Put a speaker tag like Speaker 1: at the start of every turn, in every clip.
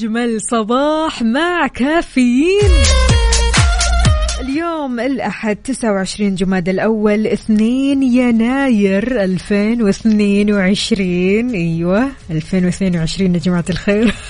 Speaker 1: أجمل صباح مع كافيين. اليوم الأحد 29 جماد الأول 2 يناير 2022 أيوة 2022 يا جماعة الخير.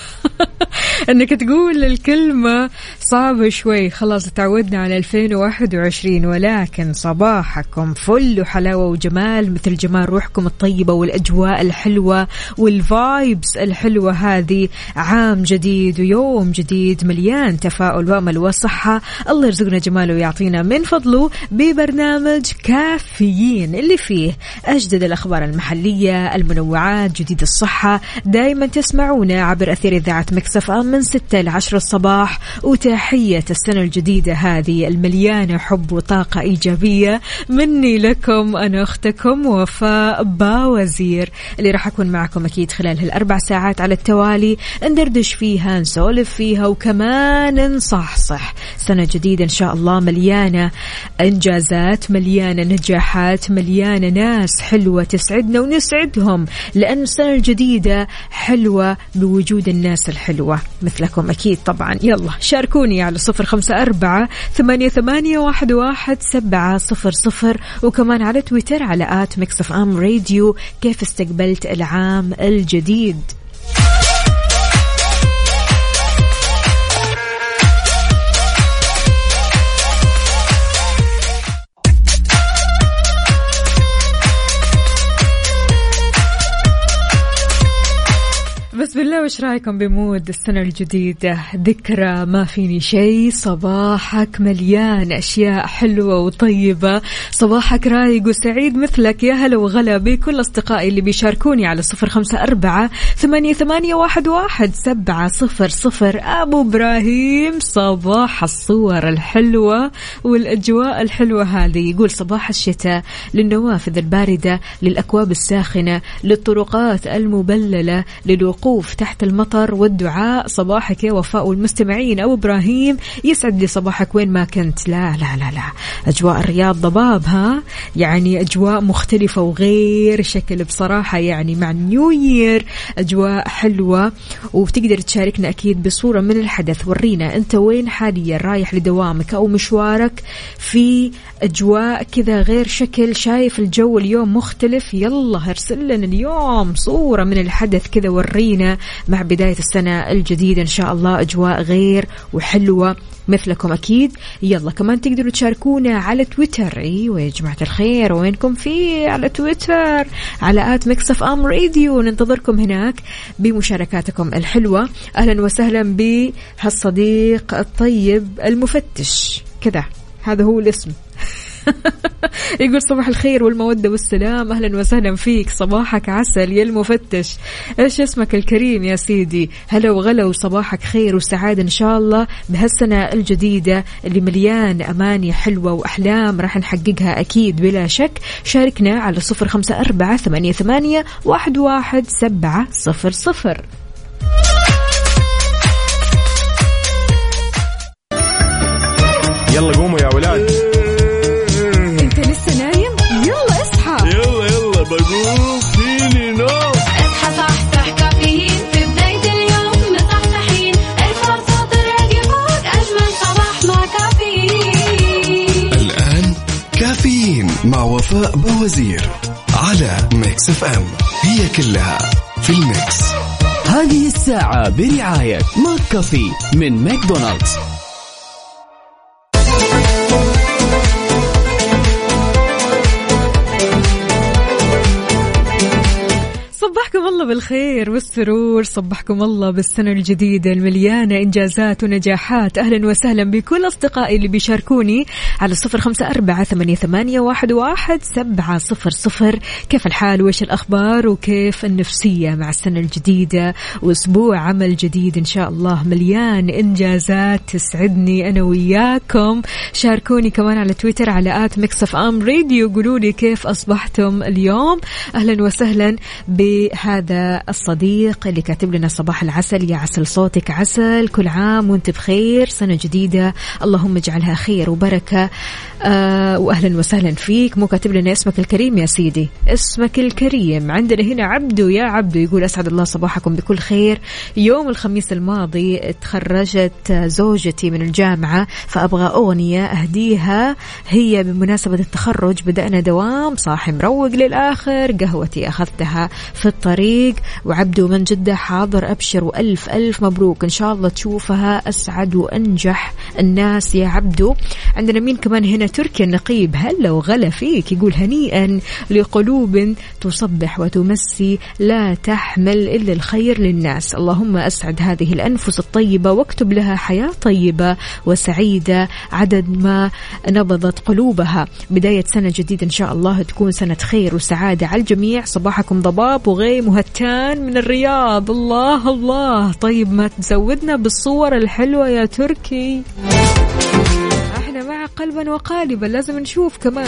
Speaker 1: إنك تقول الكلمة صعبة شوي. خلاص تعودنا على 2021 ولكن صباحكم فل وحلاوة وجمال مثل جمال روحكم الطيبة والأجواء الحلوة وال vibes الحلوة هذه. عام جديد ويوم جديد مليان تفاؤل وأمل وصحة. الله يرزقنا جماله ويعطينا من فضله ببرنامج كافيين اللي فيه أجدد الأخبار المحلية المنوعات جديد الصحة. دائما تسمعونا عبر أثير إذاعة Mix FM. من 6 ل 10 الصباح. وتحية السنة الجديدة هذه المليانة حب وطاقة إيجابية. مني لكم أنا أختكم وفاء باوزير اللي راح أكون معكم أكيد خلال هالأربع ساعات على التوالي. ندردش فيها نسولف فيها وكمان نصحصح. سنة جديدة إن شاء الله مليانة إنجازات مليانة نجاحات مليانة ناس حلوة تسعدنا ونسعدهم لأن السنة الجديدة حلوة بوجود الناس الحلوة. مثلكم أكيد طبعا. يلا شاركوني على صفر خمسة أربعة ثمانية, ثمانية واحد, واحد سبعة صفر صفر وكمان على تويتر على at Mix FM Radio كيف استقبلت العام الجديد. وش رأيكم بمود السنة الجديدة؟ ذكرى ما فيني شيء صباحك مليان أشياء حلوة وطيبة. صباحك رايق وسعيد مثلك يا هلا وغلا بكل أصدقائي اللي بيشاركوني على صفر خمسة أربعة ثمانية, ثمانية واحد, واحد سبعة صفر صفر. أبو إبراهيم صباح الصور الحلوة والأجواء الحلوة هذه. يقول صباح الشتاء للنوافذ الباردة للأكواب الساخنة للطرقات المبللة للوقوف تحت المطر والدعاء. صباحك يا وفاء والمستمعين. أو إبراهيم يسعد لي صباحك. وين ما كنت. لا لا لا لا. أجواء الرياض ضباب ها؟ يعني أجواء مختلفة وغير شكل بصراحة. يعني مع نيو يير أجواء حلوة. وتقدر تشاركنا أكيد بصورة من الحدث. ورينا أنت وين حاليا؟ رايح لدوامك أو مشوارك في أجواء كذا غير شكل. شايف الجو اليوم مختلف؟ يلا ارسل لنا اليوم صورة من الحدث كذا ورينا. مع بداية السنة الجديدة إن شاء الله. أجواء غير وحلوة مثلكم أكيد. يلا كمان تقدروا تشاركونا على تويتر. أيوة يا جماعة الخير وينكم في؟ على تويتر على at Mix FM Radio. ننتظركم هناك بمشاركاتكم الحلوة. أهلا وسهلا بهالصديق الطيب المفتش. كذا هذا هو الاسم. يقول صباح الخير والمودة والسلام. أهلا وسهلا فيك. صباحك عسل يا المفتش. إيش اسمك الكريم يا سيدي؟ هلا وغلا وصباحك خير وسعادة إن شاء الله بهالسنة الجديدة اللي مليان أماني حلوة وأحلام راح نحققها أكيد بلا شك. شاركنا على صفر خمسة أربعة ثمانية, ثمانية واحد, واحد سبعة صفر صفر.
Speaker 2: يلا قوموا يا ولاد.
Speaker 1: اصحى
Speaker 2: يلا يلا بقوم فيني نوم
Speaker 3: اصحى صحصح كافيين. في بداية اليوم مصحصحين. ارفع صوت الراديو فوق. أجمل صباح مع كافيين.
Speaker 4: الآن كافيين مع وفاء باوزير على Mix FM. هي كلها في ال mix.
Speaker 5: هذه الساعة برعاية McCafé من ماكدونالدز.
Speaker 1: بالخير والسرور. صبحكم الله بالسنة الجديدة المليانة إنجازات ونجاحات. أهلا وسهلا بكل أصدقائي اللي بيشاركوني على صفر خمسة أربعة ثمانية, واحد, سبعة صفر صفر. كيف الحال؟ وإيش الأخبار؟ وكيف النفسية مع السنة الجديدة؟ وأسبوع عمل جديد إن شاء الله. مليان إنجازات تسعدني أنا وياكم. شاركوني كمان على تويتر على at Mix FM Radio. قولوا لي كيف أصبحتم اليوم. أهلا وسهلا بهذا الصديق اللي كاتب لنا صباح العسل يا عسل صوتك عسل كل عام وانت بخير سنة جديدة اللهم اجعلها خير وبركة. آه واهلا وسهلا فيك. مو كاتب لنا اسمك الكريم يا سيدي؟ اسمك الكريم. عندنا هنا عبدو يا عبدو يقول أسعد الله صباحكم بكل خير. يوم الخميس الماضي تخرجت زوجتي من الجامعة فأبغى أغنية أهديها. هي بمناسبة التخرج بدأنا دوام صاحي مروق للآخر قهوتي أخذتها في الطريق. وعبدو من جدة حاضر أبشر. وألف ألف مبروك. إن شاء الله تشوفها. أسعد وأنجح. الناس يا عبدو عندنا مين كمان هنا؟ تركيا النقيب. هلا وغلا فيك. يقول هنيئا لقلوب تصبح وتمسي. لا تحمل إلا الخير للناس. اللهم أسعد هذه الأنفس الطيبة. واكتب لها حياة طيبة وسعيدة. عدد ما نبضت قلوبها. بداية سنة جديدة إن شاء الله تكون سنة خير وسعادة على الجميع. صباحكم ضباب وغيم وهتان من الرياض. الله الله. طيب ما تزودنا بالصور الحلوة يا تركي. إحنا مع قلبا وقالبا لازم نشوف كمان.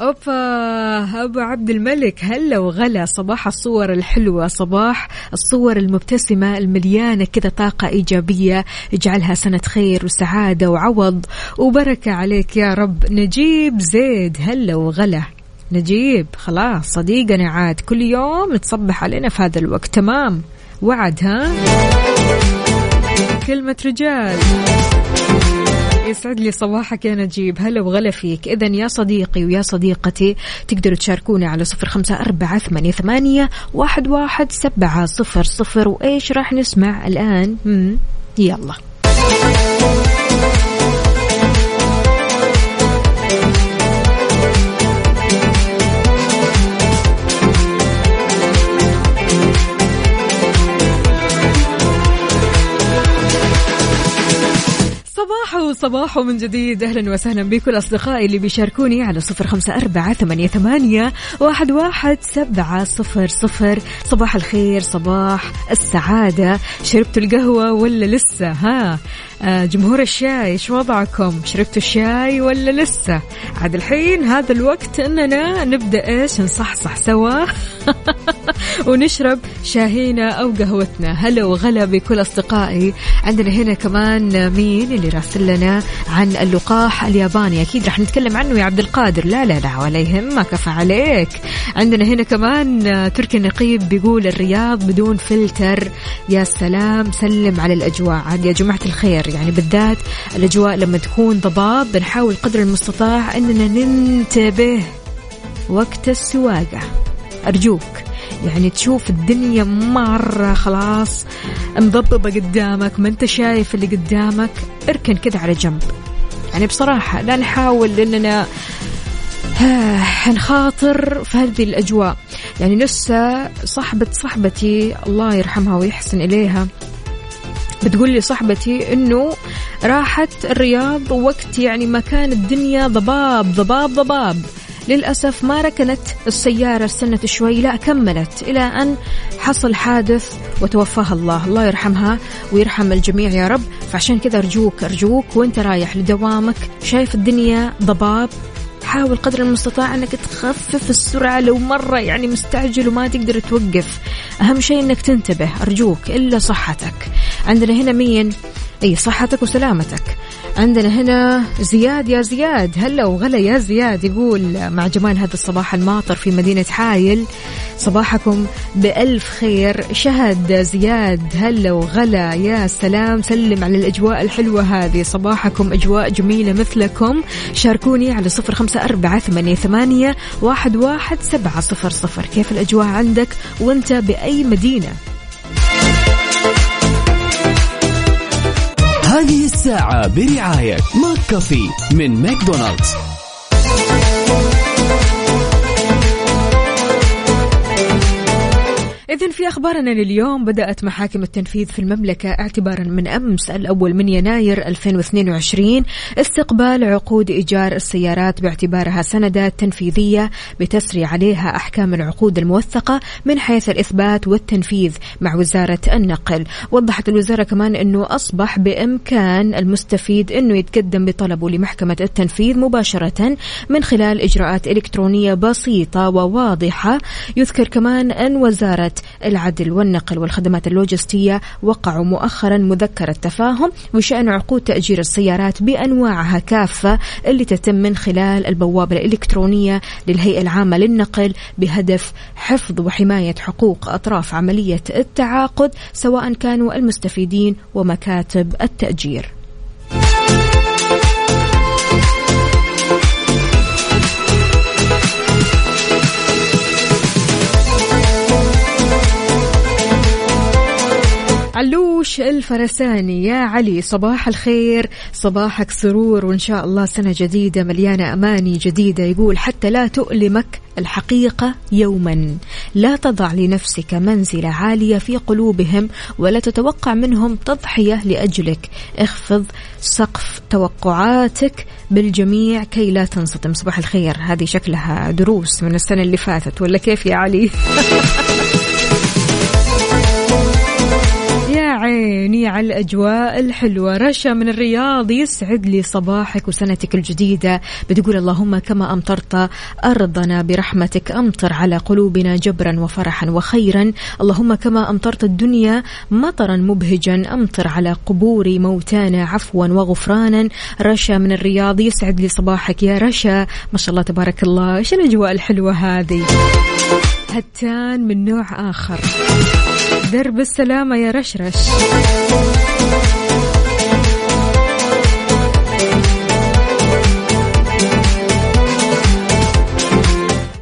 Speaker 1: أوبا أبو عبد الملك هلا وغلا. صباح الصور الحلوة صباح الصور المبتسمة المليانة كذا طاقة إيجابية. اجعلها سنة خير وسعادة وعوض. وبركة عليك يا رب. نجيب زيد هلا وغلا. نجيب خلاص صديقنا عاد كل يوم تصبح علينا في هذا الوقت. تمام. وعد ها؟ كلمة رجال. يسعد لي صباحك يا نجيب. هلا وغلا فيك. إذا يا صديقي ويا صديقتي تقدروا تشاركوني على صفر خمسة أربعة ثمانية, ثمانية واحد, واحد سبعة صفر صفر. وإيش راح نسمع الآن؟ مم. يلا صباحو صباحو من جديد. أهلا وسهلا بكل أصدقائي اللي بيشاركوني على صفر خمسة أربعة ثمانية, ثمانية واحد, واحد سبعة صفر صفر. صباح الخير صباح السعادة. شربتوا القهوة ولا لسه؟ ها آه جمهور الشاي إيش وضعكم؟ شربتوا الشاي ولا لسه؟ عاد الحين هذا الوقت إننا نبدأ إيش؟ نصحصح سوا ونشرب شاهينا أو قهوتنا. هلا وغلا بكل أصدقائي. عندنا هنا كمان مين اللي راسل لنا عن اللقاح الياباني. أكيد راح نتكلم عنه يا عبد القادر. لا لا لا ولا يهمك كفى عليك. عندنا هنا كمان تركي النقيب بيقول الرياض بدون فلتر. يا سلام سلم على الأجواء. عاد يا جماعة الخير يعني بالذات الأجواء لما تكون ضباب بنحاول قدر المستطاع أننا ننتبه. وقت السواقة. أرجوك. يعني تشوف الدنيا مرة خلاص مضببة قدامك ما انت شايف اللي قدامك اركن كذا على جنب. يعني بصراحة لا نحاول إننا نخاطر في هذه الأجواء. يعني لسه صاحبة صاحبتي الله يرحمها ويحسن إليها بتقول لي صاحبتي إنه راحت الرياض وقت يعني ما كان الدنيا ضباب ضباب ضباب. للأسف ما ركنت السيارة استنت شوي لا كملت إلى أن حصل حادث وتوفاها الله. الله يرحمها ويرحم الجميع يا رب. فعشان كذا أرجوك أرجوك وأنت رايح لدوامك شايف الدنيا ضباب حاول قدر المستطاع أنك تخفف السرعة لو مرة يعني مستعجل وما تقدر توقف. أهم شيء أنك تنتبه أرجوك إلا صحتك. عندنا هنا مين؟ أي صحتك وسلامتك. عندنا هنا زياد يا زياد. هلا وغلا يا زياد. يقول مع جمال هذا الصباح الماطر في مدينة حايل. صباحكم بألف خير. شهد زياد. هلا وغلا يا سلام. سلم على الأجواء الحلوة هذه. صباحكم أجواء جميلة مثلكم. شاركوني على صفر خمسة أربعة ثمانية, ثمانية واحد, واحد سبعة صفر صفر. كيف الأجواء عندك وانت بأي مدينة؟
Speaker 5: هذه الساعة برعاية McCafé من ماكدونالدز.
Speaker 1: إذا في أخبارنا لليوم بدأت محاكم التنفيذ في المملكة اعتبارا من أمس الأول من يناير 2022 استقبال عقود إيجار السيارات باعتبارها سندات تنفيذية بتسري عليها أحكام العقود الموثقة من حيث الإثبات والتنفيذ مع وزارة النقل. وضحت الوزارة كمان أنه أصبح بإمكان المستفيد أنه يتقدم بطلبه لمحكمة التنفيذ مباشرة من خلال إجراءات إلكترونية بسيطة وواضحة. يذكر كمان أن وزارة العدل والنقل والخدمات اللوجستية وقعوا مؤخرا مذكرة تفاهم بشأن عقود تأجير السيارات بأنواعها كافة اللي تتم من خلال البوابة الإلكترونية للهيئة العامة للنقل بهدف حفظ وحماية حقوق أطراف عملية التعاقد سواء كانوا المستفيدين ومكاتب التأجير. علوش الفرساني. يا علي صباح الخير. صباحك سرور وإن شاء الله سنة جديدة مليانة أماني جديدة. يقول حتى لا تؤلمك الحقيقة يوما. لا تضع لنفسك منزلة عالية في قلوبهم ولا تتوقع منهم تضحية لأجلك. اخفض سقف توقعاتك بالجميع كي لا تنصدم. صباح الخير. هذه شكلها دروس من السنة اللي فاتت ولا كيف يا علي؟ عيني على الأجواء الحلوة. رشا من الرياض يسعد لي صباحك وسنتك الجديدة. بتقول اللهم كما أمطرت أرضنا برحمتك أمطر على قلوبنا جبرا وفرحا وخيرا. اللهم كما أمطرت الدنيا مطرا مبهجا أمطر على قبور موتانا عفوا وغفرانا. رشا من الرياض يسعد لي صباحك يا رشا. ما شاء الله تبارك الله. إيش الأجواء الحلوة هذه؟ هتان من نوع آخر. درب السلامة يا رشرش.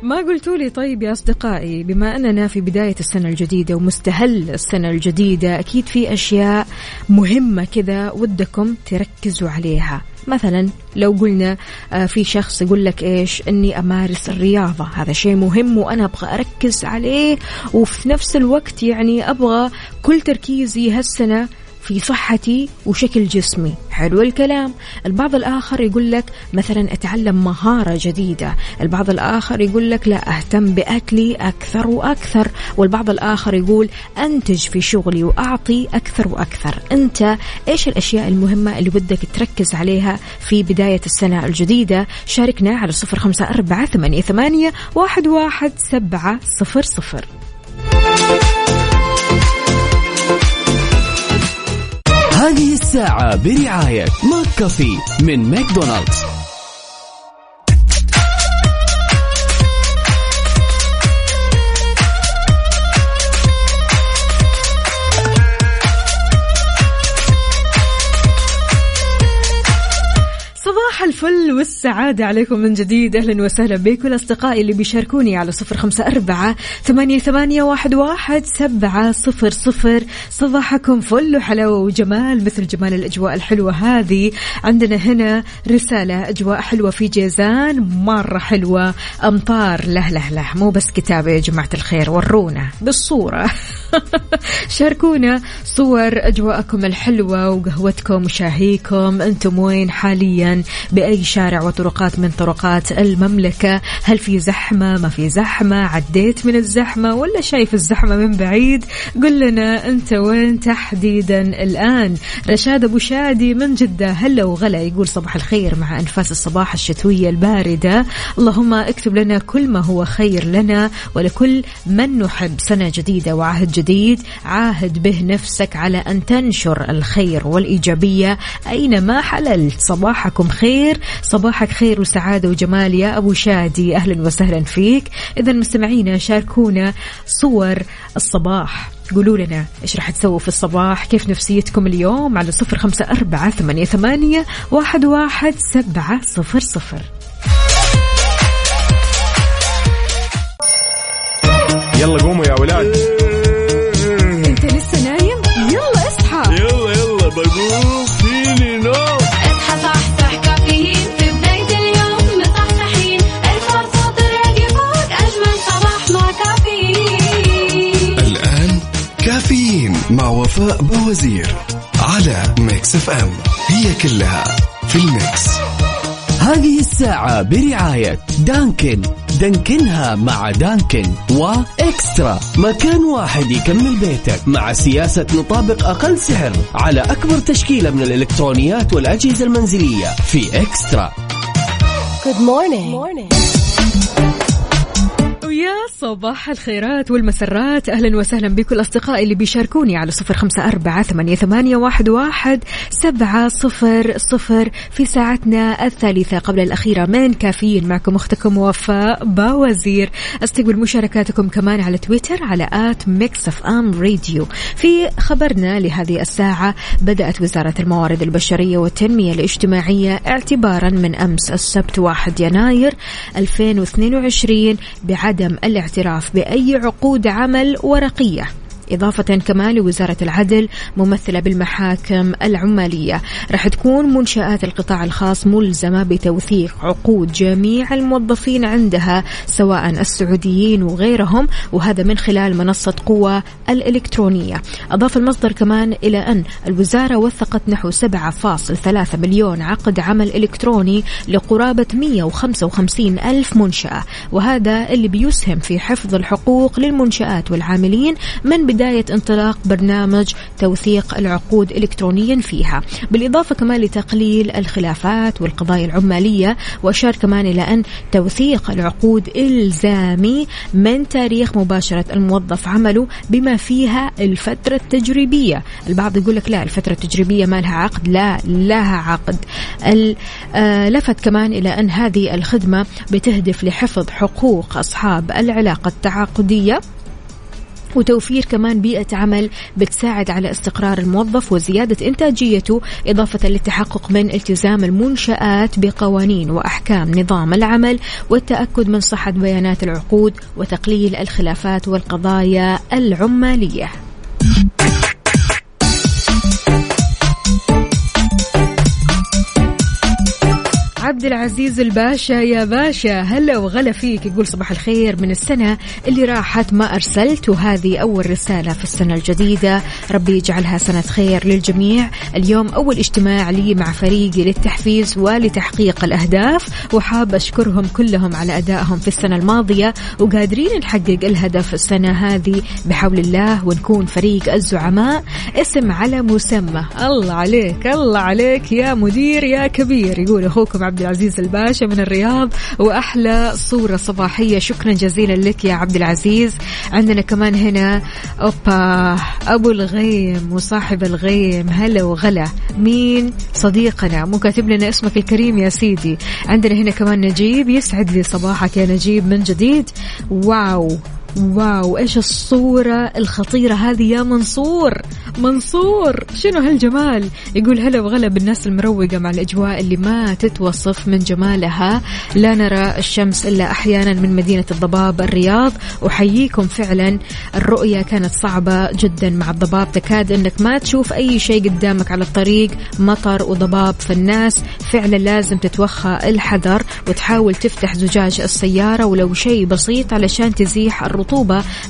Speaker 1: ما قلتوا لي طيب يا أصدقائي بما أننا في بداية السنة الجديدة ومستهل السنة الجديدة أكيد في أشياء مهمة كذا ودكم تركزوا عليها. مثلا لو قلنا آه، في شخص يقول لك إيش؟ إني أمارس الرياضة هذا شيء مهم وأنا أبغى أركز عليه وفي نفس الوقت يعني أبغى كل تركيزي هالسنة في صحتي وشكل جسمي. حلو الكلام. البعض الآخر يقول لك مثلا أتعلم مهارة جديدة. البعض الآخر يقول لك لا أهتم بأكلي أكثر وأكثر. والبعض الآخر يقول أنتج في شغلي وأعطي أكثر وأكثر. أنت إيش الأشياء المهمة اللي بدك تركز عليها في بداية السنة الجديدة؟ شاركنا على صفر خمسة أربعة ثمانية, واحد, واحد سبعة صفر صفر.
Speaker 5: هذه الساعة برعاية McCafé من ماكدونالدز.
Speaker 1: الفل والسعادة عليكم من جديد. أهلا وسهلا بكم. الأصدقاء اللي بيشاركوني على صفر خمسة أربعة ثمانية, ثمانية واحد, واحد سبعة صفر صفر. صباحكم فل وحلاوة وجمال مثل جمال الأجواء الحلوة هذه. عندنا هنا رسالة أجواء حلوة في جيزان مرة حلوة. أمطار. له له له مو بس كتابة يا جماعة الخير ورونا بالصورة. شاركونا صور أجواءكم الحلوة وقهوتكم وشاهيكم. أنتم وين حاليا؟ بأي شارع وطرقات من طرقات المملكة؟ هل في زحمة؟ ما في زحمة؟ عديت من الزحمة ولا شايف الزحمة من بعيد؟ قل لنا أنت وين تحديدا الآن؟ رشاد أبو شادي من جدة. هلا وغلا. يقول صباح الخير مع أنفاس الصباح الشتوية الباردة. اللهم اكتب لنا كل ما هو خير لنا ولكل من نحب سنة جديدة وعهد جديد. عاهد به نفسك على أن تنشر الخير والإيجابية. أينما حللت؟ صباحكم خير. صباحك خير وسعادة وجمال يا أبو شادي. أهلا وسهلا فيك. إذا مستمعينا شاركونا صور الصباح. قولوا لنا إيش راح تسووا في الصباح؟ كيف نفسيتكم اليوم؟ على صفر خمسة أربعة ثمانية, ثمانية واحد, واحد سبعة صفر صفر.
Speaker 2: يلا قوموا يا ولاد. بقوم فيني نوم
Speaker 3: اصحى صحصح كافيين في بداية اليوم مصحصحين. ارفع صوت الراديو فوق أجمل صباح مع كافيين
Speaker 4: مع وفاء باوزير على Mix FM. هي كلها في ال mix.
Speaker 5: هذه الساعة برعاية Dunkin. دانكنها مع Dunkin و eXtra. مكان واحد يكمل بيتك مع سياسة نطابق أقل سعر على أكبر تشكيلة من الإلكترونيات والأجهزة المنزلية في eXtra.
Speaker 1: ويا صباح الخيرات والمسرات. أهلا وسهلا بكل أصدقائي اللي بيشاركوني على صفر خمسة أربعة ثمانية, ثمانية واحد, واحد سبعة صفر صفر في ساعتنا الثالثة. قبل الأخيرة من كافيين معكم أختكم وفاء باوزير. أستقبل مشاركاتكم كمان على تويتر على at Mix FM Radio. في خبرنا لهذه الساعة بدأت وزارة الموارد البشرية والتنمية الاجتماعية اعتبارا من أمس السبت 1 يناير 2022 بعدم الاعتراف بأي عقود عمل ورقية. إضافة كمان لوزارة العدل ممثلة بالمحاكم العمالية. راح تكون منشآت القطاع الخاص ملزمة بتوثيق عقود جميع الموظفين عندها سواء السعوديين وغيرهم وهذا من خلال منصة قوة الإلكترونية. أضاف المصدر كمان إلى أن الوزارة وثقت نحو 7.3 مليون عقد عمل إلكتروني لقرابة 155 ألف منشأة وهذا اللي بيسهم في حفظ الحقوق للمنشآت والعاملين من بداية انطلاق برنامج توثيق العقود إلكترونيا فيها. بالإضافة كمان لتقليل الخلافات والقضايا العمالية وأشار كمان إلى أن توثيق العقود إلزامي من تاريخ مباشرة الموظف عمله بما فيها الفترة التجريبية. البعض يقول لك لا الفترة التجريبية ما لها عقد. لا لها عقد. آه، لفت كمان إلى أن هذه الخدمة بتهدف لحفظ حقوق أصحاب العلاقة التعاقدية. وتوفير كمان بيئة عمل بتساعد على استقرار الموظف وزيادة إنتاجيته إضافة للتحقق من التزام المنشآت بقوانين وأحكام نظام العمل والتأكد من صحة بيانات العقود وتقليل الخلافات والقضايا العمالية. عبد العزيز الباشا. يا باشا هلا وغلا فيك. يقول صباح الخير من السنة اللي راحت ما أرسلت وهذه أول رسالة في السنة الجديدة. ربي يجعلها سنة خير للجميع. اليوم أول اجتماع لي مع فريقي للتحفيز ولتحقيق الأهداف وحاب أشكرهم كلهم على أدائهم في السنة الماضية وقادرين نحقق الهدف السنة هذه بحول الله ونكون فريق الزعماء. اسم على مسمى. الله عليك الله عليك يا مدير يا كبير. يقول أخوكم عبد العزيز الباشا من الرياض وأحلى صورة صباحية. شكرا جزيلا لك يا عبد العزيز. عندنا كمان هنا أوبا أبو الغيم وصاحب الغيم. هلا وغلا. مين؟ صديقنا. مو كاتب لنا اسمك الكريم يا سيدي. عندنا هنا كمان نجيب يسعد لي صباحك يا نجيب من جديد. واو. واو إيش الصورة الخطيرة هذه يا منصور؟ منصور شنو هالجمال؟ يقول هلا وغلا بالناس المروقة مع الأجواء اللي ما تتوصف من جمالها. لا نرى الشمس إلا أحيانا من مدينة الضباب الرياض. أحييكم فعلا الرؤية كانت صعبة جدا مع الضباب. تكاد أنك ما تشوف أي شيء قدامك على الطريق. مطر وضباب فالناس فعلا لازم تتوخى الحذر وتحاول تفتح زجاج السيارة ولو شيء بسيط علشان تزيح الرطوبة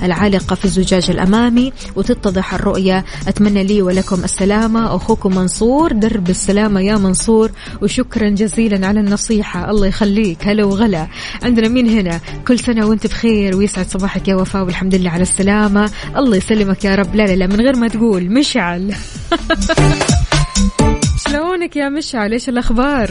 Speaker 1: العالقة في الزجاج الأمامي وتتضح الرؤية. أتمنى لي ولكم السلامة. أخوكم منصور درب السلامة يا منصور وشكرا جزيلا على النصيحة. الله يخليك. هلا وغلا. عندنا مين هنا؟ كل سنة وأنت بخير ويسعد صباحك يا وفاء والحمد لله على السلامة. الله يسلمك يا رب. لا لا لا من غير ما تقول. مشعل. شلونك يا مشعل. إيش الأخبار؟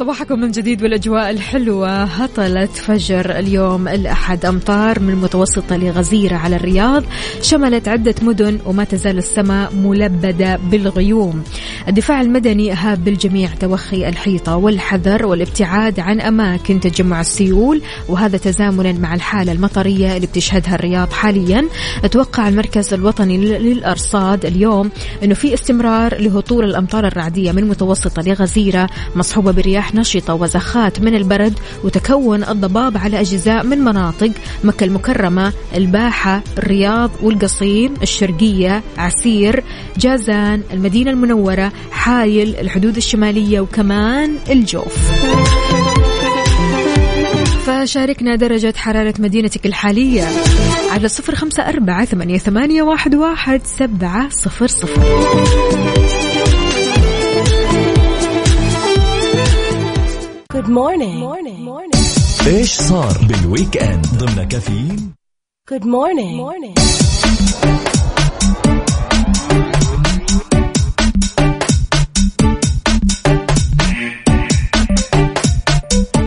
Speaker 1: صباحكم من جديد والأجواء الحلوة هطلت فجر اليوم الأحد أمطار من متوسطه لغزيرة على الرياض شملت عدة مدن وما تزال السماء ملبدة بالغيوم. الدفاع المدني اهاب بالجميع توخي الحيطة والحذر والابتعاد عن أماكن تجمع السيول وهذا تزامنا مع الحالة المطرية اللي بتشهدها الرياض حاليا. أتوقع المركز الوطني للأرصاد اليوم إنه في استمرار لهطول الأمطار الرعدية من متوسطه لغزيرة مصحوبة برياح نشطه وزخات من البرد وتكون الضباب على أجزاء من مناطق مكة المكرمة، الباحة، الرياض والقصيم، الشرقية، عسير، جازان، المدينة المنورة، حايل، الحدود الشمالية وكمان الجوف. فشاركنا درجة حرارة مدينتك الحالية على صفر خمسة أربعة ثمانية, واحد سبعة صفر صفر
Speaker 6: Good morning. Morning. Morning.
Speaker 7: إيش صار بال weekend ضمن كافيين
Speaker 6: Good morning. Morning.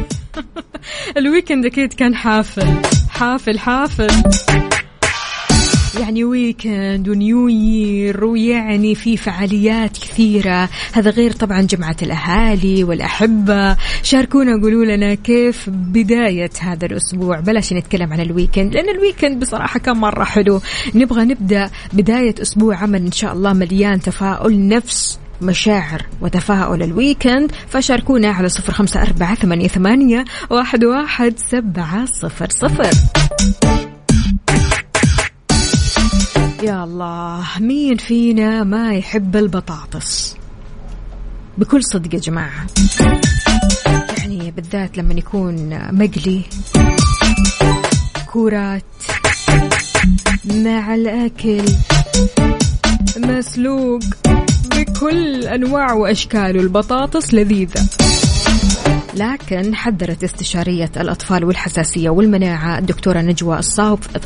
Speaker 1: ال weekend أكيد كان حافل حافل حافل يعني weekend و New Year ويعني في فعاليات كثيرة. هذا غير طبعا جمعة الأهالي والأحبة. شاركونا قولوا لنا كيف بداية هذا الأسبوع. بلاش نتكلم عن ال weekend لأن ال weekend بصراحة كان مرة حلو. نبغى نبدأ بداية أسبوع عمل إن شاء الله مليان تفاؤل نفس مشاعر وتفاؤل ال weekend فشاركونا على صفر خمسة أربعة ثمانية, ثمانية واحد, واحد سبعة صفر صفر. يا الله مين فينا ما يحب البطاطس؟ بكل صدق يا جماعة. يعني بالذات لما يكون مقلي كورات مع الأكل مسلوق بكل أنواع وأشكاله البطاطس لذيذة. لكن حذرت استشارية الأطفال والحساسية والمناعة الدكتورة نجوى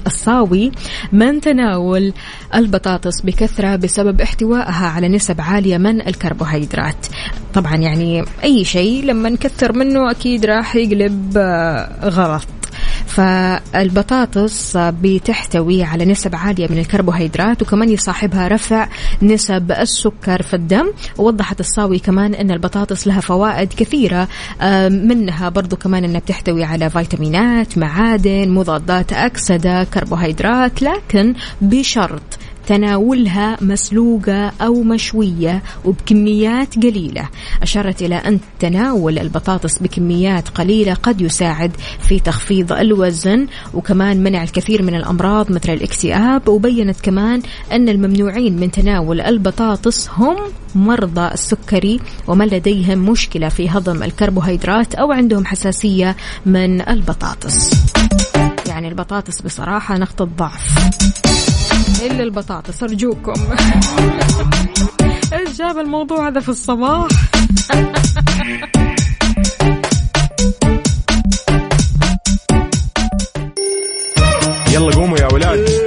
Speaker 1: الصاوي من تناول البطاطس بكثرة بسبب احتوائها على نسب عالية من الكربوهيدرات. طبعا يعني أي شيء لما نكثر منه أكيد راح يقلب آه، غلط. فالبطاطس بتحتوي على نسب عالية من الكربوهيدرات وكمان يصاحبها رفع نسب السكر في الدم. ووضحت الصاوي كمان أن البطاطس لها فوائد كثيرة منها برضو كمان أنها بتحتوي على فيتامينات معادن مضادات أكسدة كربوهيدرات لكن بشرط تناولها مسلوقة أو مشوية وبكميات قليلة. أشارت إلى أن تناول البطاطس بكميات قليلة قد يساعد في تخفيض الوزن وكمان منع الكثير من الأمراض مثل الاكتئاب. وبينت كمان أن الممنوعين من تناول البطاطس هم مرضى السكري ومن لديهم مشكلة في هضم الكربوهيدرات أو عندهم حساسية من البطاطس. يعني البطاطس بصراحة نقطة ضعف. إلا البطاطس أرجوكم. إيش جاب الموضوع هذا في الصباح؟
Speaker 2: يلا قوموا يا ولاد.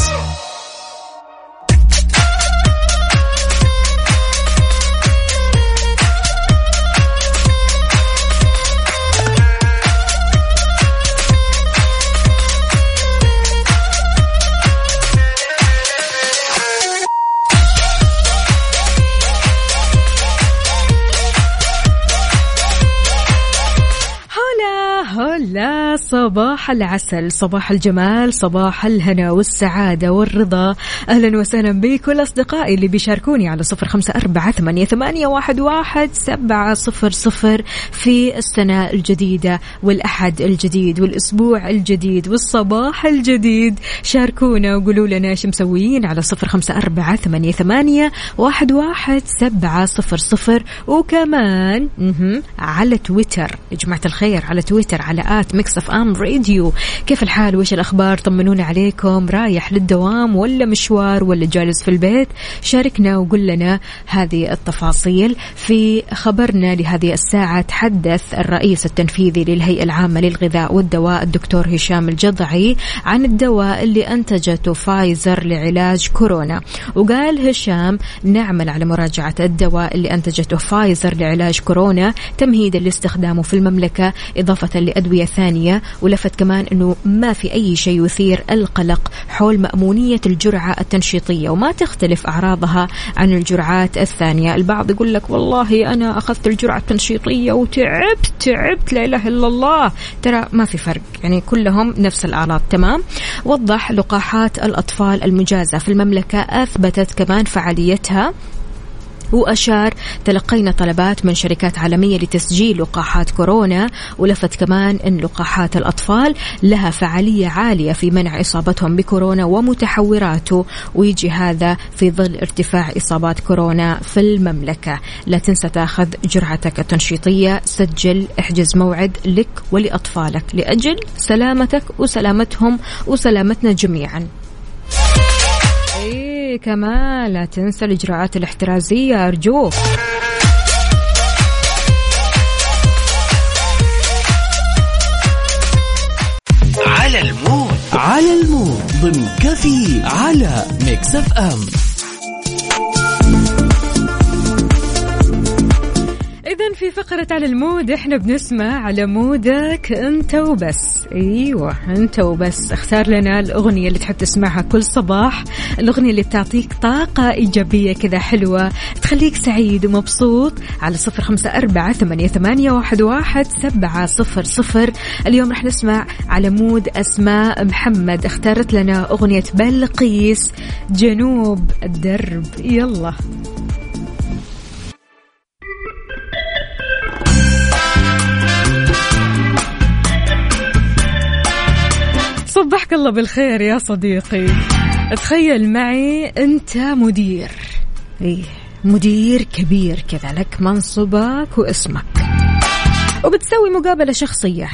Speaker 1: هلا صباح العسل صباح الجمال صباح الهنا والسعادة والرضا. أهلا وسهلا بكل أصدقائي اللي بيشاركوني على صفر خمسة أربعة ثمانية, ثمانية واحد, واحد سبعة صفر صفر في السنة الجديدة والأحد الجديد والأسبوع الجديد والصباح الجديد. شاركونا وقولوا لنا إيش مسويين على صفر خمسة أربعة ثمانية, ثمانية واحد, واحد سبعة صفر صفر. وكمان على تويتر. يا جماعة الخير على تويتر على at Mix FM Radio. كيف الحال؟ وش الأخبار؟ طمنونا عليكم. رايح للدوام ولا مشوار ولا جالس في البيت؟ شاركنا وقول لنا هذه التفاصيل في خبرنا لهذه الساعة. تحدث الرئيس التنفيذي للهيئة العامة للغذاء والدواء الدكتور هشام الجضعي عن الدواء اللي أنتجته فايزر لعلاج كورونا. وقال هشام نعمل على مراجعة الدواء اللي أنتجته فايزر لعلاج كورونا تمهيدا لاستخدامه في المملكة إضافة لأدوية ثانية ولفت كمان أنه ما في أي شيء يثير القلق حول مأمونية الجرعة التنشيطية وما تختلف أعراضها عن الجرعات الثانية. البعض يقول لك والله أنا أخذت الجرعة التنشيطية وتعبت تعبت لا إله إلا الله. ترى ما في فرق يعني كلهم نفس الأعراض تمام؟ وضح لقاحات الأطفال المجازة في المملكة أثبتت كمان فعاليتها وأشار تلقينا طلبات من شركات عالمية لتسجيل لقاحات كورونا ولفت كمان أن لقاحات الأطفال لها فعالية عالية في منع إصابتهم بكورونا ومتحوراته ويجي هذا في ظل ارتفاع إصابات كورونا في المملكة. لا تنسى تأخذ جرعتك التنشيطية سجل احجز موعد لك ولأطفالك لأجل سلامتك وسلامتهم وسلامتنا جميعا. كمان لا تنسى الإجراءات الاحترازية ارجوك
Speaker 5: على ال mood. على ال mood. ضمن كفي على Mix FM.
Speaker 1: إذا في فقرة على ال mood إحنا بنسمع على mood ك أنت وبس. أيوه أنت وبس. اختار لنا الأغنية اللي تحب تسمعها كل صباح. الأغنية اللي بتعطيك طاقة إيجابية كذا حلوة تخليك سعيد ومبسوط على صفر خمسة أربعة ثمانية, واحد سبعة صفر صفر. اليوم رح نسمع على مود أسماء محمد. اختارت لنا أغنية بلقيس جنوب الدرب. يلا. صبحك الله بالخير يا صديقي. تخيل معي أنت مدير. إيه مدير كبير كذا لك منصبك واسمك. وبتسوي مقابلة شخصية.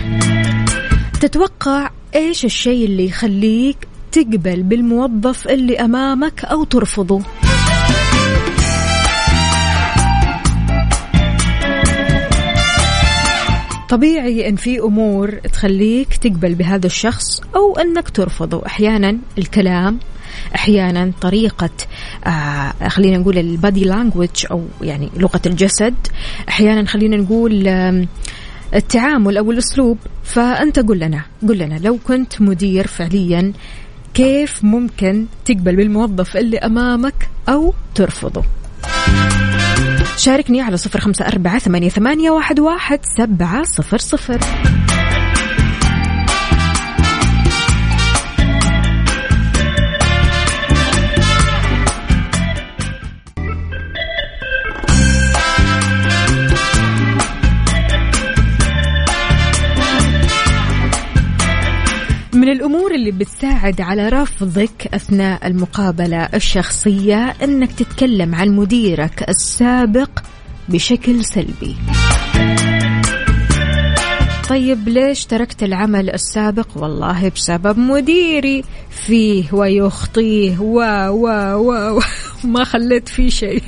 Speaker 1: تتوقع إيش الشيء اللي يخليك تقبل بالموظف اللي أمامك أو ترفضه؟ طبيعي أن في أمور تخليك تقبل بهذا الشخص أو أنك ترفضه أحيانا الكلام أحيانا طريقة آه خلينا نقول البادي لانجوج أو يعني لغة الجسد. أحيانا خلينا نقول آم، التعامل أو الأسلوب. فأنت قل لنا قل لنا لو كنت مدير فعليا كيف ممكن تقبل بالموظف اللي أمامك أو ترفضه؟ شاركني على صفر خمسة أربعة ثمانية, واحد سبعة صفر صفر. من الأمور اللي بتساعد على رفضك أثناء المقابلة الشخصية أنك تتكلم عن مديرك السابق بشكل سلبي. طيب ليش تركت العمل السابق؟ والله بسبب مديري. فيه ويخطيه و و و, و ما خليت فيه شيء.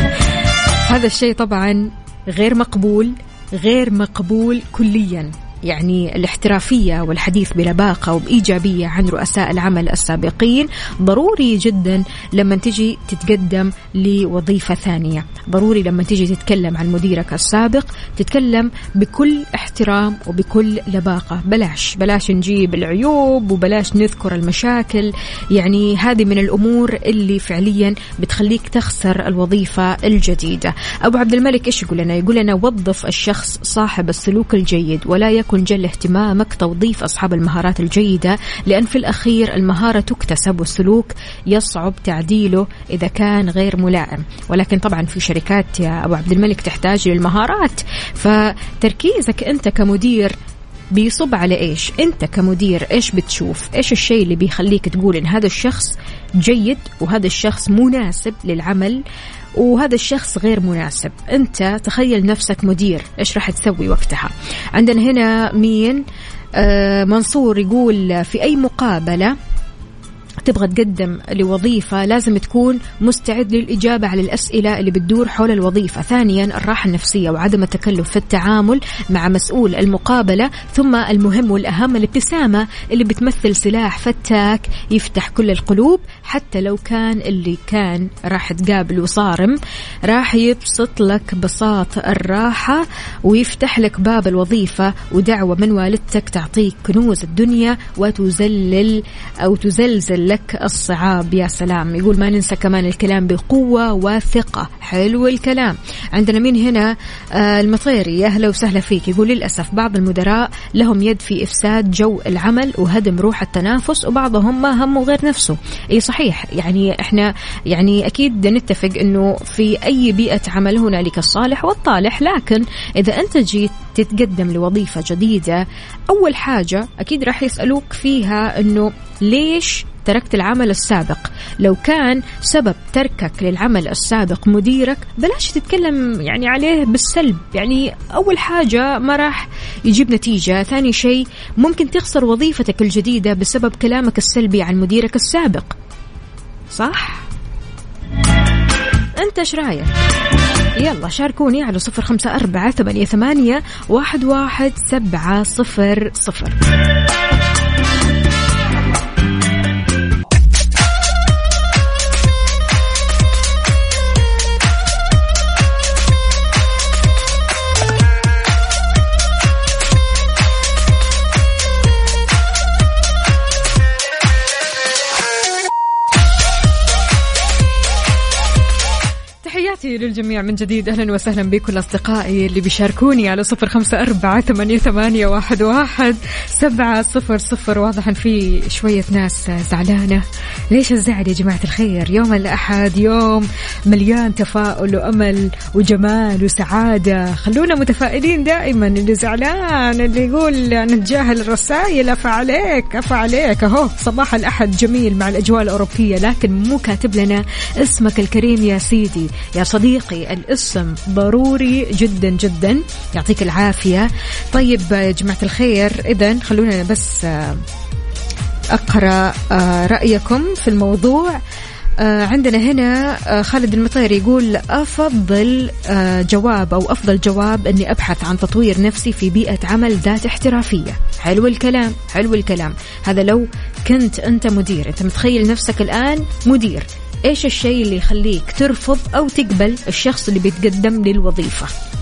Speaker 1: هذا الشيء طبعا غير مقبول غير مقبول كليا. يعني الاحترافية والحديث بلباقة وبإيجابية عن رؤساء العمل السابقين ضروري جدا لما تجي تتقدم لوظيفة ثانية. ضروري لما تجي تتكلم عن مديرك السابق تتكلم بكل احترام وبكل لباقة. بلاش بلاش نجيب العيوب وبلاش نذكر المشاكل. يعني هذه من الأمور اللي فعليا بتخليك تخسر الوظيفة الجديدة. أبو عبد الملك إيش يقول لنا؟ يقول لنا وظف الشخص صاحب السلوك الجيد ولا يكن جل اهتمامك توظيف أصحاب المهارات الجيدة لأن في الأخير المهارة تكتسب والسلوك يصعب تعديله إذا كان غير ملائم ولكن طبعا في شركات يا أبو عبد الملك تحتاج للمهارات فتركيزك أنت كمدير بيصب على إيش؟ أنت كمدير إيش بتشوف؟ إيش الشيء اللي بيخليك تقول إن هذا الشخص جيد وهذا الشخص مناسب للعمل وهذا الشخص غير مناسب. انت تخيل نفسك مدير إيش راح تسوي وقتها؟ عندنا هنا مين؟ آه منصور يقول في أي مقابلة تبغى تقدم لوظيفة لازم تكون مستعد للإجابة على الأسئلة اللي بتدور حول الوظيفة. ثانيا الراحة النفسية وعدم التكلف في التعامل مع مسؤول المقابلة ثم المهم والأهم الابتسامة اللي بتمثل سلاح فتاك يفتح كل القلوب حتى لو كان اللي كان راح تقابله صارم راح يبسط لك بساط الراحة ويفتح لك باب الوظيفة ودعوة من والدتك تعطيك كنوز الدنيا وتزلل أو تزلزل لك الصعاب يا سلام. يقول ما ننسى كمان الكلام بقوة وثقة حلو الكلام. عندنا مين هنا آه المطيري. يا أهلا وسهلا فيك. يقول للأسف بعض المدراء لهم يد في إفساد جو العمل وهدم روح التنافس وبعضهم ما همه غير نفسه. إي صحيح. يعني إحنا يعني أكيد نتفق إنه في أي بيئة عمل هنالك الصالح والطالح. لكن إذا أنت جيت تتقدم لوظيفة جديدة أول حاجة أكيد راح يسألوك فيها إنه ليش تركت العمل السابق. لو كان سبب تركك للعمل السابق مديرك بلاش تتكلم يعني عليه بالسلب. يعني أول حاجة ما راح يجيب نتيجة. ثاني شيء ممكن تخسر وظيفتك الجديدة بسبب كلامك السلبي عن مديرك السابق. صح؟ أنت إيش رأيك؟ يلا شاركوني على صفر خمسة أربعة ثمانية, ثمانية واحد, واحد سبعة صفر صفر. تحياتي للجميع من جديد. أهلا وسهلا بكل أصدقائي اللي بيشاركوني على صفر خمسة أربعة ثمانية, ثمانية واحد, واحد سبعة صفر صفر. واضح إن في شوية ناس زعلانة. ليش الزعل يا جماعة الخير؟ يوم الأحد يوم مليان تفاؤل وأمل وجمال وسعادة. خلونا متفائلين دائما. اللي زعلان اللي يقول نتجاهل الرسائل. أفا عليك أفا عليك. أهو صباح الأحد جميل مع الأجواء الأوروبية. لكن مو كاتب لنا اسمك الكريم يا سيدي يا صديقي. الاسم ضروري جدا جدا. يعطيك العافية. طيب يا جماعة الخير إذا خلونا بس آه، أقرأ آه، رأيكم في الموضوع. آه، عندنا هنا خالد المطير يقول أفضل آه، جواب أو أفضل جواب أني أبحث عن تطوير نفسي في بيئة عمل ذات احترافية. حلو الكلام حلو الكلام. هذا لو كنت أنت مدير. أنت متخيل نفسك الآن؟ مدير. إيش الشيء اللي يخليك ترفض أو تقبل الشخص اللي بيتقدم للوظيفة؟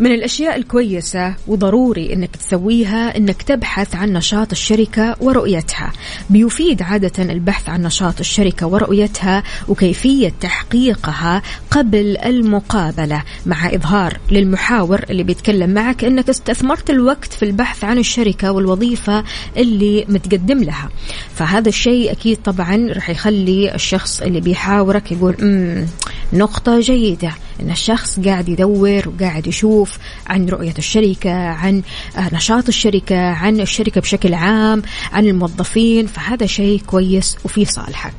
Speaker 1: من الأشياء الكويسة وضروري أنك تسويها أنك تبحث عن نشاط الشركة ورؤيتها. بيفيد عادة البحث عن نشاط الشركة ورؤيتها وكيفية تحقيقها قبل المقابلة مع إظهار للمحاور اللي بيتكلم معك أنك استثمرت الوقت في البحث عن الشركة والوظيفة اللي متقدم لها. فهذا الشيء أكيد طبعا رح يخلي الشخص اللي بيحاورك يقول مم نقطة جيدة. إن الشخص قاعد يدور وقاعد يشوف عن رؤية الشركة عن آه، نشاط الشركة عن الشركة بشكل عام عن الموظفين فهذا شيء كويس وفي صالحك.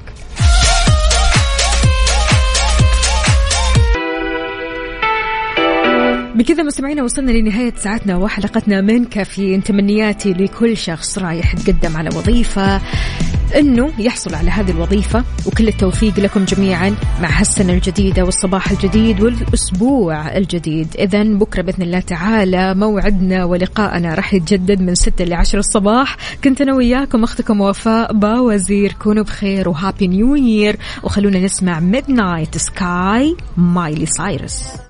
Speaker 1: بكذا مستمعينا وصلنا لنهاية ساعتنا وحلقتنا من كافيين تمنياتي لكل شخص رايح يتقدم على وظيفة. أنه يحصل على هذه الوظيفة وكل التوفيق لكم جميعا مع هالسنة الجديدة والصباح الجديد والأسبوع الجديد. اذا بكرة بإذن الله تعالى موعدنا ولقائنا راح يتجدد من 6 ل 10 الصباح. كنت أنا وياكم أختكم وفاء باوزير. كونوا بخير و Happy New Year وخلونا نسمع Midnight Sky Miley Cyrus